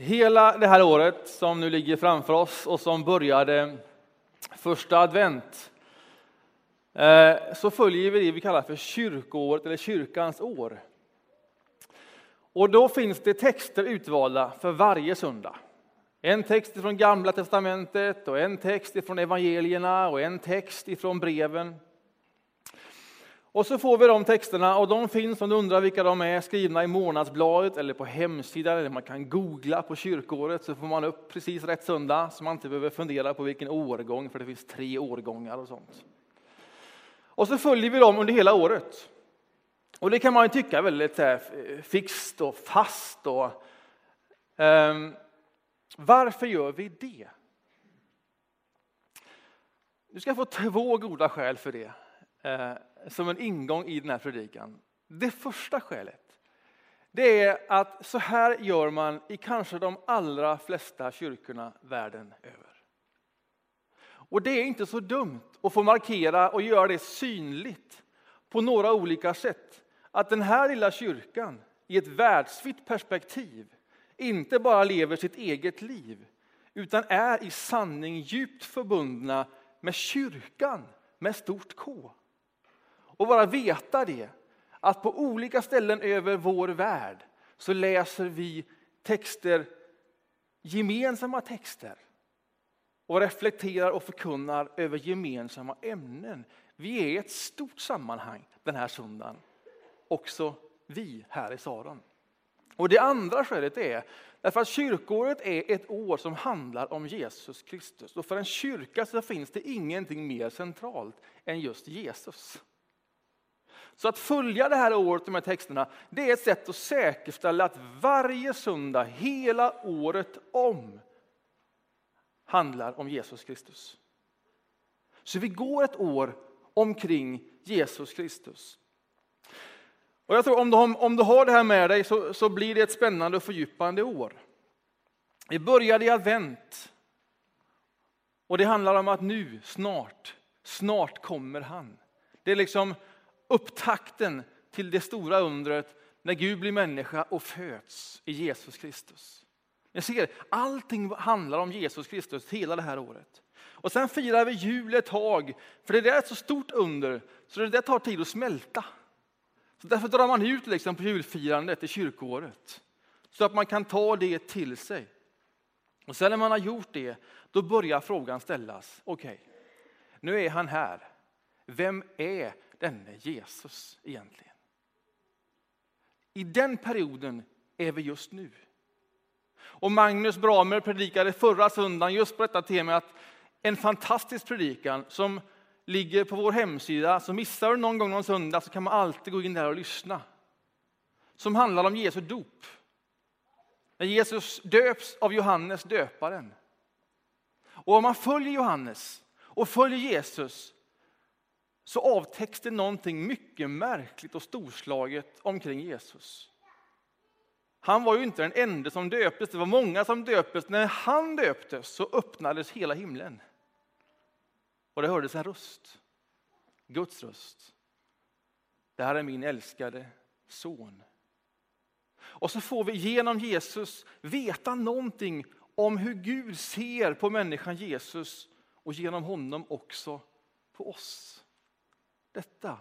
Hela det här året som nu ligger framför oss och som började första advent eh, så följer vi det vi kallar för kyrkoåret eller kyrkans år. Och då finns det texter utvalda för varje söndag. En text från Gamla testamentet och en text från evangelierna och en text från breven. Och så får vi de texterna och de finns, om du undrar vilka de är, skrivna i månadsbladet eller på hemsidan eller man kan googla på kyrkåret så får man upp precis rätt söndag så man inte behöver fundera på vilken årgång för det finns tre årgångar och sånt. Och så följer vi dem under hela året. Och det kan man ju tycka är väldigt här, fixt och fast. Och, um, varför gör vi det? Du ska få två goda skäl för det. Eh, som en ingång i den här predikan. Det första skälet det är att så här gör man i kanske de allra flesta kyrkorna världen över. Och det är inte så dumt att få markera och göra det synligt på några olika sätt. Att den här lilla kyrkan i ett världsvitt perspektiv inte bara lever sitt eget liv utan är i sanning djupt förbundna med kyrkan med stort K. Och bara veta det, att på olika ställen över vår värld så läser vi texter, gemensamma texter och reflekterar och förkunnar över gemensamma ämnen. Vi är i ett stort sammanhang den här söndagen, också vi här i Saron. Och det andra skälet är därför att kyrkåret är ett år som handlar om Jesus Kristus. Och för en kyrka så finns det ingenting mer centralt än just Jesus. Så att följa det här året, de här texterna, det är ett sätt att säkerställa att varje söndag, hela året om, handlar om Jesus Kristus. Så vi går ett år omkring Jesus Kristus. Och jag tror om du, om du har det här med dig så, så blir det ett spännande och fördjupande år. Vi började i advent. Och det handlar om att nu, snart, snart kommer han. Det är liksom upptakten till det stora undret när Gud blir människa och föds i Jesus Kristus. Ni ser, allting handlar om Jesus Kristus hela det här året. Och sen firar vi jul ett tag, för det där är ett så stort under så det där tar tid att smälta. Så därför drar man ut liksom på julfirandet i kyrkoåret. Så att man kan ta det till sig. Och sen när man har gjort det, då börjar frågan ställas. Okej, okay, nu är han här. Vem är denne Jesus egentligen? I den perioden är vi just nu. Och Magnus Bramer predikade förra söndagen just på detta tema. En fantastisk predikan som ligger på vår hemsida. Så missar du någon gång någon söndag så kan man alltid gå in där och lyssna. Som handlar om Jesu dop. När Jesus döps av Johannes döparen. Och om man följer Johannes och följer Jesus så avtäcks det någonting mycket märkligt och storslaget omkring Jesus. Han var ju inte den enda som döptes, det var många som döptes. När han döptes så öppnades hela himlen. Och det hördes en röst, Guds röst. Det här är min älskade son. Och så får vi genom Jesus veta någonting om hur Gud ser på människan Jesus och genom honom också på oss. Detta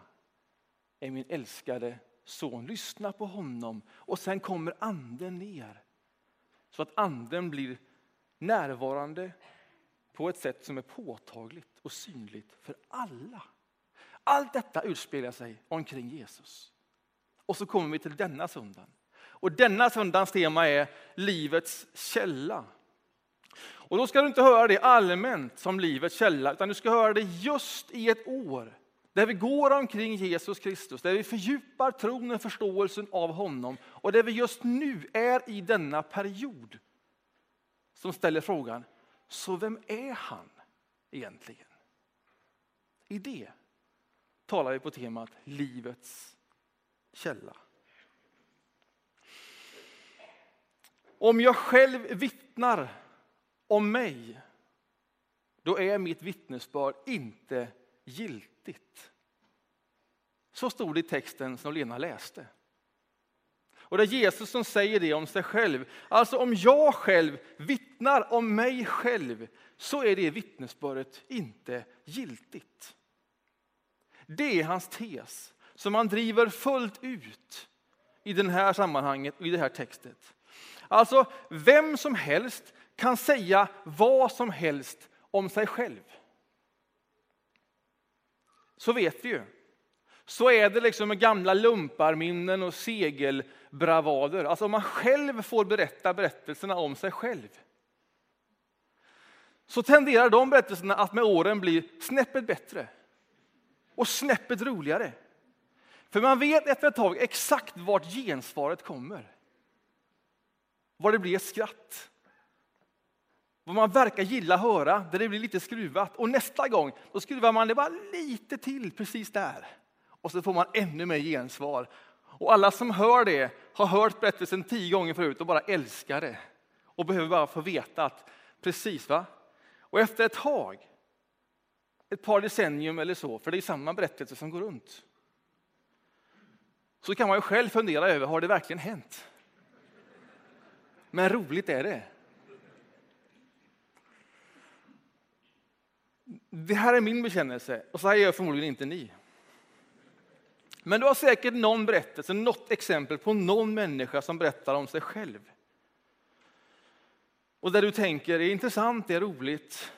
är min älskade son. Lyssna på honom och sen kommer anden ner. Så att anden blir närvarande på ett sätt som är påtagligt och synligt för alla. Allt detta utspelar sig omkring Jesus. Och så kommer vi till denna söndagen. Och denna söndagens tema är livets källa. Och då ska du inte höra det allmänt som livets källa, utan du ska höra det just i ett år där vi går omkring Jesus Kristus, där vi fördjupar tron och förståelsen av honom och där vi just nu är i denna period som ställer frågan, så vem är han egentligen? I det talar vi på temat livets källa. Om jag själv vittnar om mig, då är mitt vittnesbörd inte giltigt. Så stod det i texten som Lena läste. Och det är Jesus som säger det om sig själv. Alltså om jag själv vittnar om mig själv så är det vittnesbördet inte giltigt. Det är hans tes som han driver fullt ut i det här sammanhanget och i det här textet. Alltså, vem som helst kan säga vad som helst om sig själv. Så vet vi ju. Så är det liksom med gamla lumparminnen och segelbravader. Alltså om man själv får berätta berättelserna om sig själv. Så tenderar de berättelserna att med åren bli snäppet bättre. Och snäppet roligare. För man vet efter ett tag exakt vart gensvaret kommer. Var det blir ett skratt. Vad man verkar gilla att höra, där det blir lite skruvat. Och nästa gång då skruvar man det bara lite till precis där. Och så får man ännu mer gensvar. Och alla som hör det har hört berättelsen tio gånger förut och bara älskar det. Och behöver bara få veta att precis va. Och efter ett tag, ett par decennium eller så, för det är samma berättelse som går runt. Så kan man ju själv fundera över, har det verkligen hänt? Men roligt är det. Det här är min bekännelse och så här gör förmodligen inte ni. Men du har säkert någon berättelse, något exempel på någon människa som berättar om sig själv. Och där du tänker, det är intressant, det är roligt,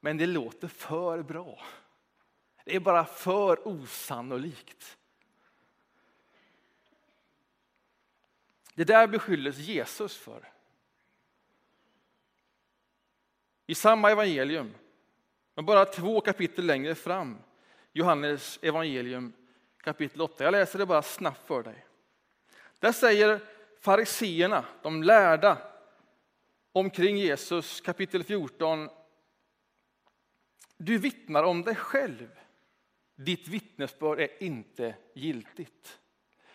men det låter för bra. Det är bara för osannolikt. Det där beskylldes Jesus för. I samma evangelium, men bara två kapitel längre fram, Johannes evangelium kapitel 8. Jag läser det bara snabbt för dig. Där säger fariseerna, de lärda, omkring Jesus kapitel 14. Du vittnar om dig själv. Ditt vittnesbörd är inte giltigt.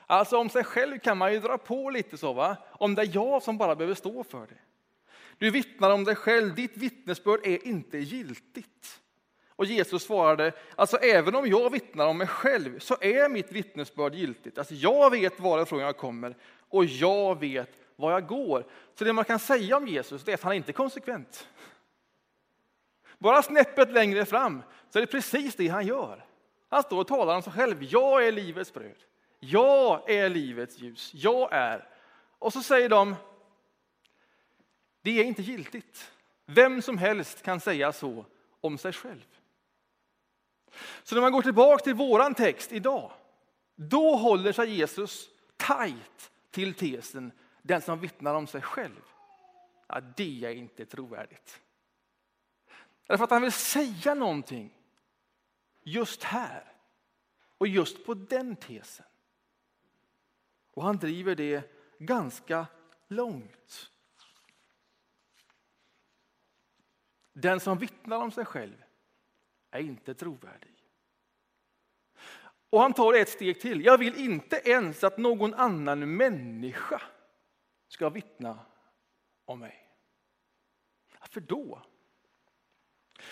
Alltså om sig själv kan man ju dra på lite så, va? om det är jag som bara behöver stå för det. Du vittnar om dig själv, ditt vittnesbörd är inte giltigt. Och Jesus svarade, alltså även om jag vittnar om mig själv så är mitt vittnesbörd giltigt. Alltså jag vet varifrån jag kommer och jag vet var jag går. Så det man kan säga om Jesus är att han inte är konsekvent. Bara snäppet längre fram så är det precis det han gör. Han står och talar om sig själv. Jag är livets bröd. Jag är livets ljus. Jag är. Och så säger de, det är inte giltigt. Vem som helst kan säga så om sig själv. Så när man går tillbaka till våran text idag, då håller sig Jesus tajt till tesen den som vittnar om sig själv. Ja, det är inte trovärdigt. Därför att han vill säga någonting just här och just på den tesen. Och han driver det ganska långt. Den som vittnar om sig själv är inte trovärdig. Och han tar ett steg till. Jag vill inte ens att någon annan människa ska vittna om mig. Varför då?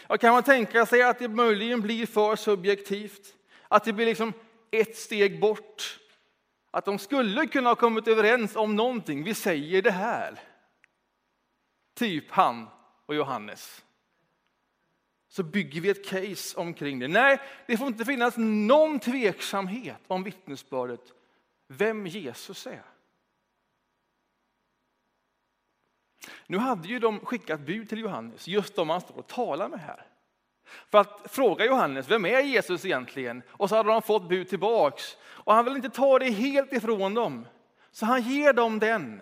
Ja, kan man tänka sig att det möjligen blir för subjektivt? Att det blir liksom ett steg bort? Att de skulle kunna ha kommit överens om någonting. Vi säger det här. Typ han och Johannes så bygger vi ett case omkring det. Nej, det får inte finnas någon tveksamhet om vittnesbördet, vem Jesus är. Nu hade ju de skickat bud till Johannes, just de han står och talar med här. För att fråga Johannes, vem är Jesus egentligen? Och så hade de fått bud tillbaks. Och han vill inte ta det helt ifrån dem. Så han ger dem den.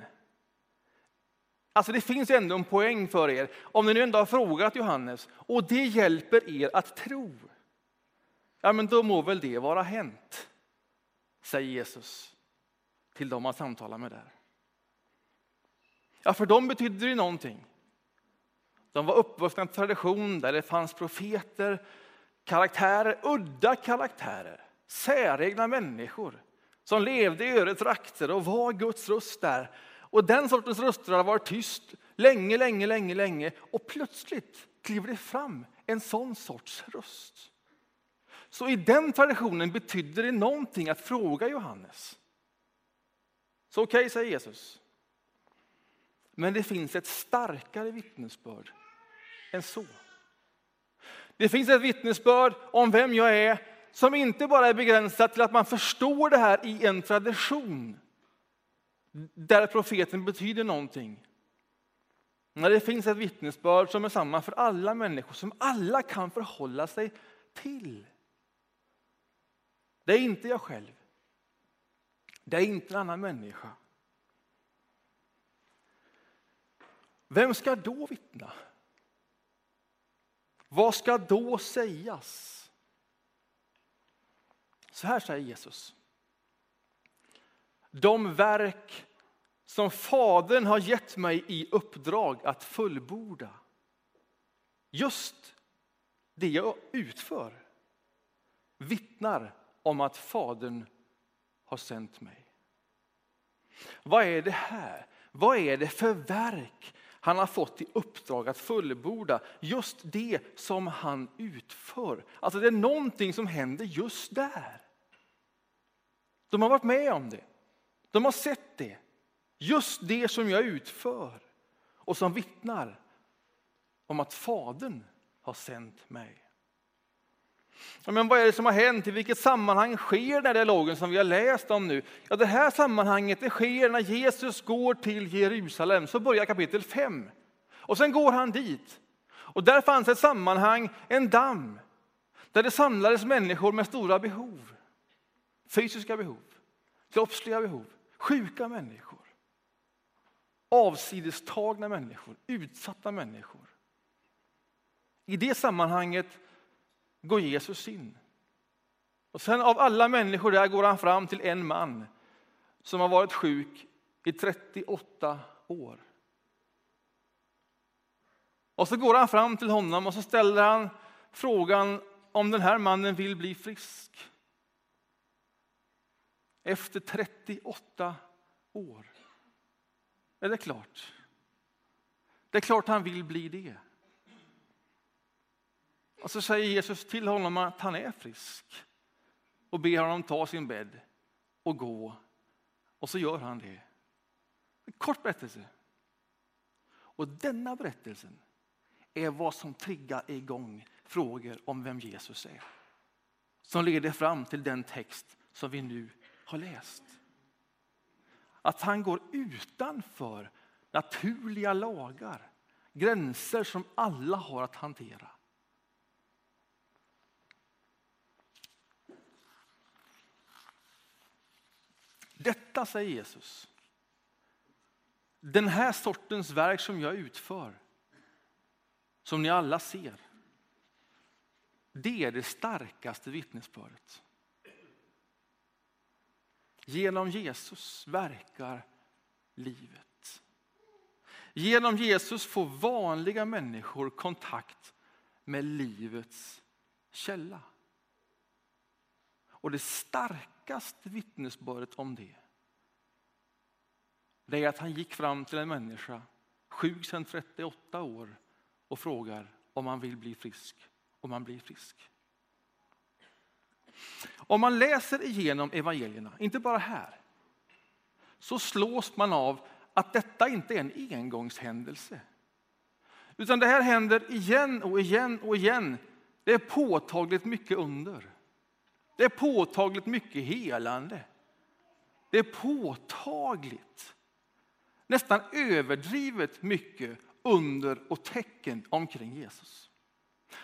Alltså det finns ändå en poäng för er, om ni nu ändå har frågat Johannes och det hjälper er att tro. Ja, men då må väl det vara hänt, säger Jesus till dem han samtalar med där. Ja, för dem betydde det någonting. De var uppvuxna i en tradition där det fanns profeter, karaktärer, udda karaktärer, säregna människor som levde i öre trakter och var Guds röst där och den sortens röster har varit tyst länge, länge, länge, länge. Och plötsligt kliver det fram en sån sorts röst. Så i den traditionen betydde det någonting att fråga Johannes. Så okej, okay, säger Jesus. Men det finns ett starkare vittnesbörd än så. Det finns ett vittnesbörd om vem jag är som inte bara är begränsat till att man förstår det här i en tradition där profeten betyder någonting. När det finns ett vittnesbörd som är samma för alla människor, som alla kan förhålla sig till. Det är inte jag själv. Det är inte en annan människa. Vem ska då vittna? Vad ska då sägas? Så här säger Jesus. De verk som Fadern har gett mig i uppdrag att fullborda. Just det jag utför vittnar om att Fadern har sänt mig. Vad är det här? Vad är det för verk han har fått i uppdrag att fullborda? Just det som han utför. Alltså det är någonting som händer just där. De har varit med om det. De har sett det. Just det som jag utför och som vittnar om att Fadern har sänt mig. Men vad är det som har hänt? I vilket sammanhang sker den dialogen som vi har läst om nu? Ja, det här sammanhanget det sker när Jesus går till Jerusalem. Så börjar kapitel 5. Och sen går han dit. Och där fanns ett sammanhang, en damm, där det samlades människor med stora behov. Fysiska behov, kroppsliga behov, sjuka människor. Avsidestagna människor, utsatta människor. I det sammanhanget går Jesus in. Och sen av alla människor där går han fram till en man som har varit sjuk i 38 år. Och så går han fram till honom och så ställer han frågan om den här mannen vill bli frisk. Efter 38 år. Är det klart? Det är klart han vill bli det. Och så säger Jesus till honom att han är frisk och ber honom ta sin bädd och gå. Och så gör han det. En kort berättelse. Och denna berättelsen är vad som triggar igång frågor om vem Jesus är. Som leder fram till den text som vi nu har läst. Att han går utanför naturliga lagar, gränser som alla har att hantera. Detta säger Jesus. Den här sortens verk som jag utför, som ni alla ser, det är det starkaste vittnesbördet. Genom Jesus verkar livet. Genom Jesus får vanliga människor kontakt med livets källa. Och det starkaste vittnesbördet om det, det är att han gick fram till en människa, sjuk sedan 38 år, och frågar om han vill bli frisk. Om han blir frisk. Om man läser igenom evangelierna, inte bara här, så slås man av att detta inte är en engångshändelse. Utan det här händer igen och igen och igen. Det är påtagligt mycket under. Det är påtagligt mycket helande. Det är påtagligt, nästan överdrivet mycket under och tecken omkring Jesus.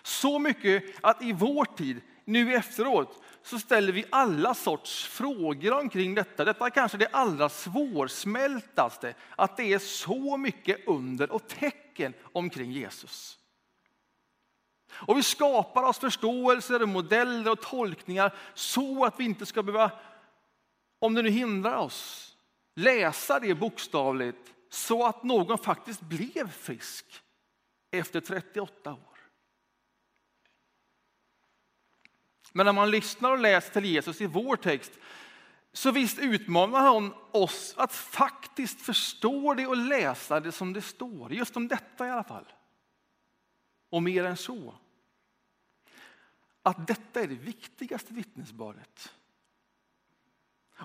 Så mycket att i vår tid, nu efteråt, så ställer vi alla sorts frågor omkring detta. Detta är kanske det allra svårsmältaste, att det är så mycket under och tecken omkring Jesus. Och vi skapar oss förståelser, modeller och tolkningar så att vi inte ska behöva, om det nu hindrar oss, läsa det bokstavligt så att någon faktiskt blev frisk efter 38 år. Men när man lyssnar och läser till Jesus i vår text så visst utmanar han oss att faktiskt förstå det och läsa det som det står. Just om detta i alla fall. Och mer än så. Att detta är det viktigaste vittnesbördet.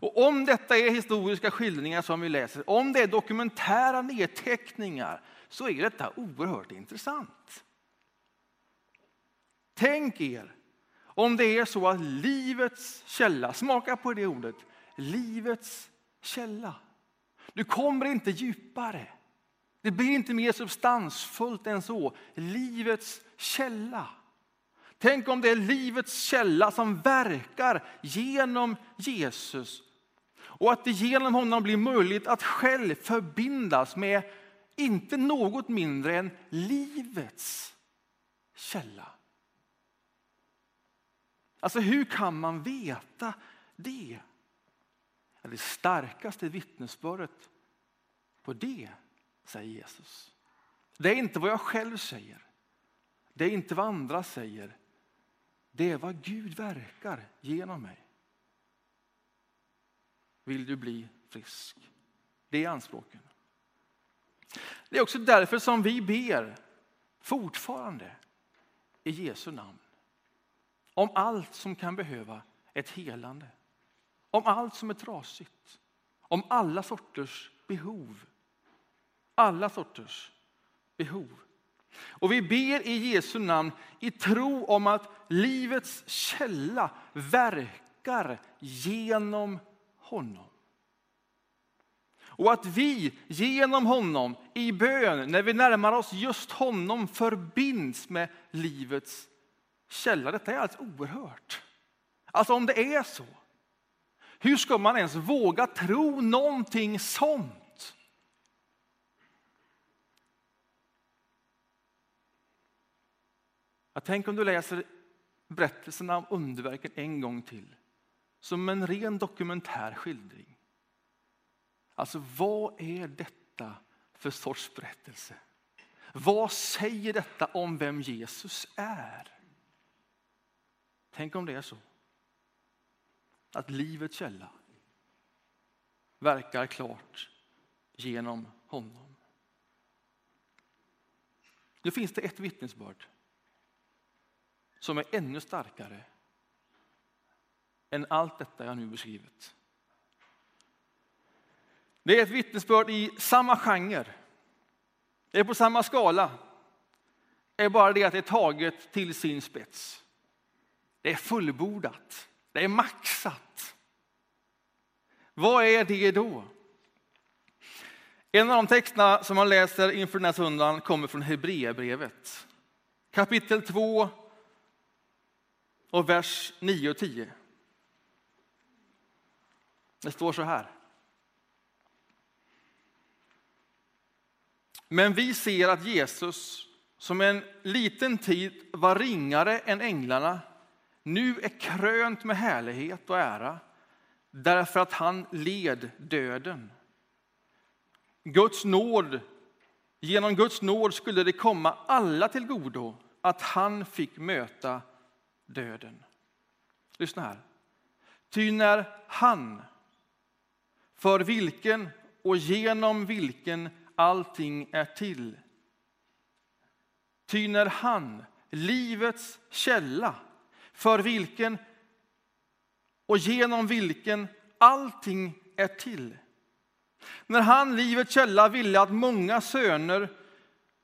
Och om detta är historiska skildringar som vi läser, om det är dokumentära nedteckningar, så är detta oerhört intressant. Tänk er om det är så att livets källa, smaka på det ordet, livets källa. Du kommer inte djupare. Det blir inte mer substansfullt än så. Livets källa. Tänk om det är livets källa som verkar genom Jesus och att det genom honom blir möjligt att själv förbindas med inte något mindre än livets källa. Alltså hur kan man veta det? Det starkaste vittnesbördet på det, säger Jesus. Det är inte vad jag själv säger. Det är inte vad andra säger. Det är vad Gud verkar genom mig. Vill du bli frisk? Det är anspråken. Det är också därför som vi ber fortfarande i Jesu namn. Om allt som kan behöva ett helande. Om allt som är trasigt. Om alla sorters behov. Alla sorters behov. Och vi ber i Jesu namn i tro om att livets källa verkar genom honom. Och att vi genom honom i bön, när vi närmar oss just honom, förbinds med livets källa. Detta är alldeles oerhört. Alltså om det är så, hur ska man ens våga tro någonting sånt? Jag tänker om du läser berättelserna om underverken en gång till som en ren dokumentär skildring. Alltså vad är detta för sorts berättelse? Vad säger detta om vem Jesus är? Tänk om det är så. Att livets källa verkar klart genom honom. Nu finns det ett vittnesbörd som är ännu starkare än allt detta jag nu beskrivit. Det är ett vittnesbörd i samma genre. Det är på samma skala. Det är bara det att det är taget till sin spets. Det är fullbordat. Det är maxat. Vad är det då? En av de texterna som man läser inför den här söndagen kommer från Hebreerbrevet. Kapitel 2 och vers 9 och 10. Det står så här. Men vi ser att Jesus, som en liten tid var ringare än änglarna, nu är krönt med härlighet och ära därför att han led döden. Guds nåd, genom Guds nåd skulle det komma alla till godo att han fick möta döden. Lyssna här. Ty när han, för vilken och genom vilken allting är till. Ty när han, livets källa, för vilken och genom vilken allting är till. När han, livets källa, ville att många söner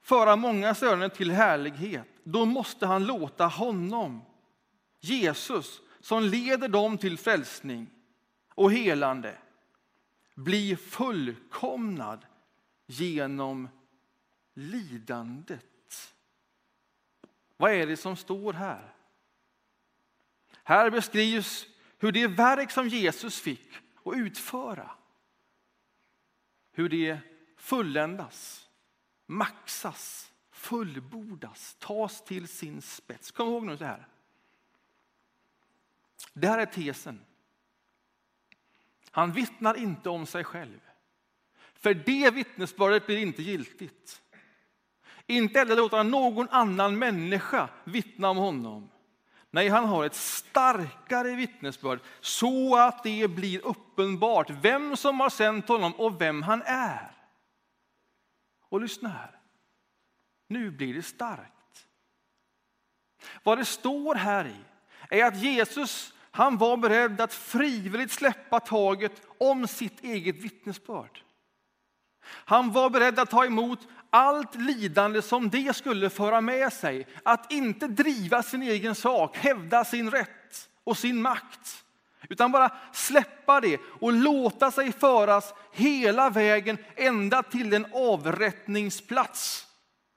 föra många söner till härlighet, då måste han låta honom, Jesus, som leder dem till frälsning och helande, bli fullkomnad genom lidandet. Vad är det som står här? Här beskrivs hur det verk som Jesus fick att utföra, hur det fulländas, maxas, fullbordas, tas till sin spets. Kom ihåg nu det här. Det här är tesen. Han vittnar inte om sig själv. För det vittnesbördet blir inte giltigt. Inte heller låter han någon annan människa vittna om honom. Nej, han har ett starkare vittnesbörd så att det blir uppenbart vem som har sänt honom och vem han är. Och lyssna här. Nu blir det starkt. Vad det står här i är att Jesus Han var beredd att frivilligt släppa taget om sitt eget vittnesbörd. Han var beredd att ta emot allt lidande som det skulle föra med sig. Att inte driva sin egen sak, hävda sin rätt och sin makt. Utan bara släppa det och låta sig föras hela vägen ända till en avrättningsplats.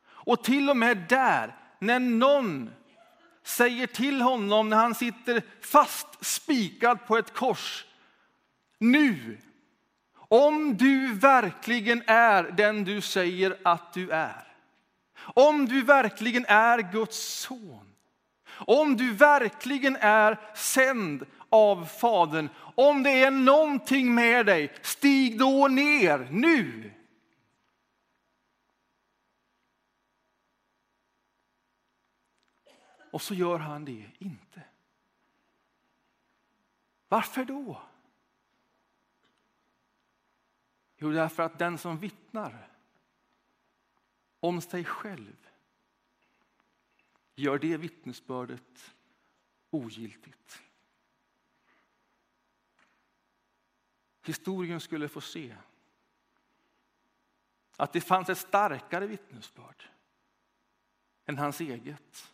Och till och med där, när någon säger till honom när han sitter fast spikad på ett kors. Nu, om du verkligen är den du säger att du är. Om du verkligen är Guds son. Om du verkligen är sänd av Fadern. Om det är någonting med dig, stig då ner nu. Och så gör han det inte. Varför då? Jo, därför att den som vittnar om sig själv gör det vittnesbördet ogiltigt. Historien skulle få se att det fanns ett starkare vittnesbörd än hans eget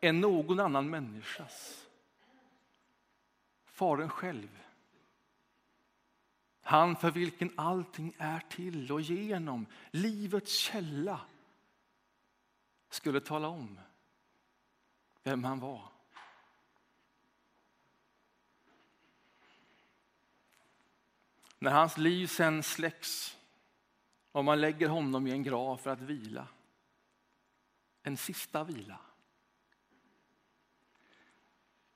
än någon annan människas. Faren själv. Han för vilken allting är till och genom, livets källa, skulle tala om vem han var. När hans liv sen släcks och man lägger honom i en grav för att vila, en sista vila,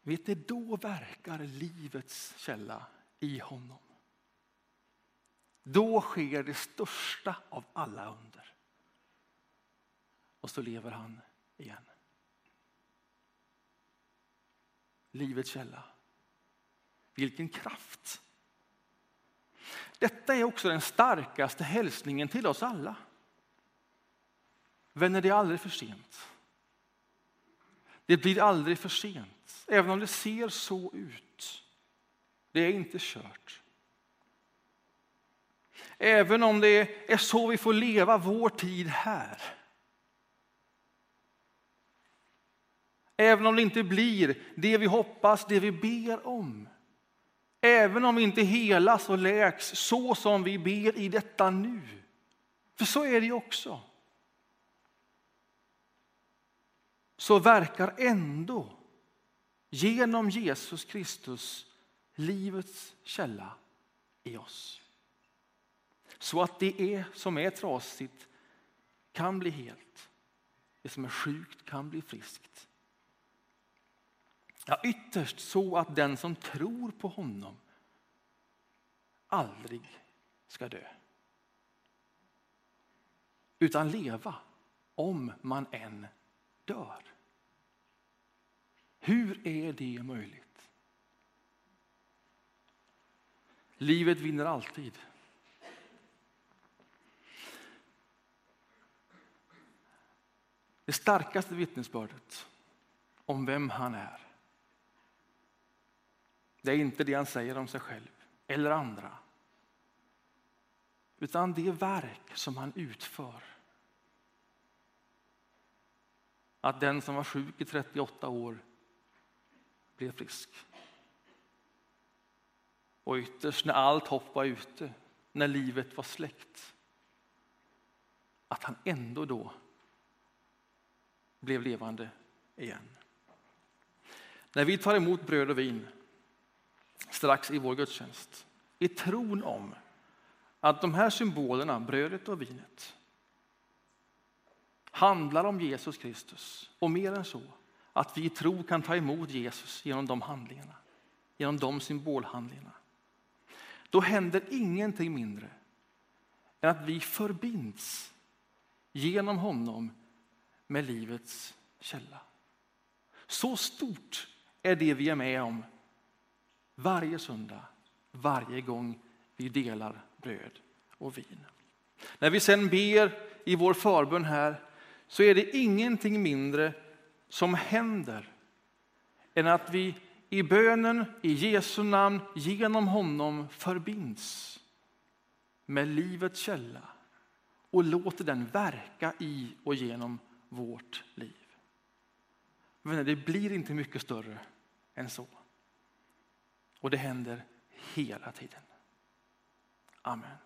Vet ni, då verkar livets källa i honom. Då sker det största av alla under. Och så lever han igen. Livets källa. Vilken kraft! Detta är också den starkaste hälsningen till oss alla. Vänner, det är aldrig för sent. Det blir aldrig för sent, även om det ser så ut. Det är inte kört. Även om det är så vi får leva vår tid här. Även om det inte blir det vi hoppas, det vi ber om. Även om vi inte helas och läks så som vi ber i detta nu. För så är det ju också så verkar ändå genom Jesus Kristus livets källa i oss. Så att det är, som är trasigt kan bli helt. Det som är sjukt kan bli friskt. Ja, ytterst så att den som tror på honom aldrig ska dö. Utan leva om man än dör. Hur är det möjligt? Livet vinner alltid. Det starkaste vittnesbördet om vem han är. Det är inte det han säger om sig själv eller andra. Utan det verk som han utför att den som var sjuk i 38 år blev frisk. Och ytterst när allt hopp var ute, när livet var släckt, att han ändå då blev levande igen. När vi tar emot bröd och vin strax i vår gudstjänst i tron om att de här symbolerna, brödet och vinet, handlar om Jesus Kristus och mer än så, att vi i tro kan ta emot Jesus genom de handlingarna, genom de symbolhandlingarna. Då händer ingenting mindre än att vi förbinds genom honom med livets källa. Så stort är det vi är med om varje söndag, varje gång vi delar bröd och vin. När vi sen ber i vår förbön här så är det ingenting mindre som händer än att vi i bönen i Jesu namn genom honom förbinds med livets källa och låter den verka i och genom vårt liv. Vänner, det blir inte mycket större än så. Och det händer hela tiden. Amen.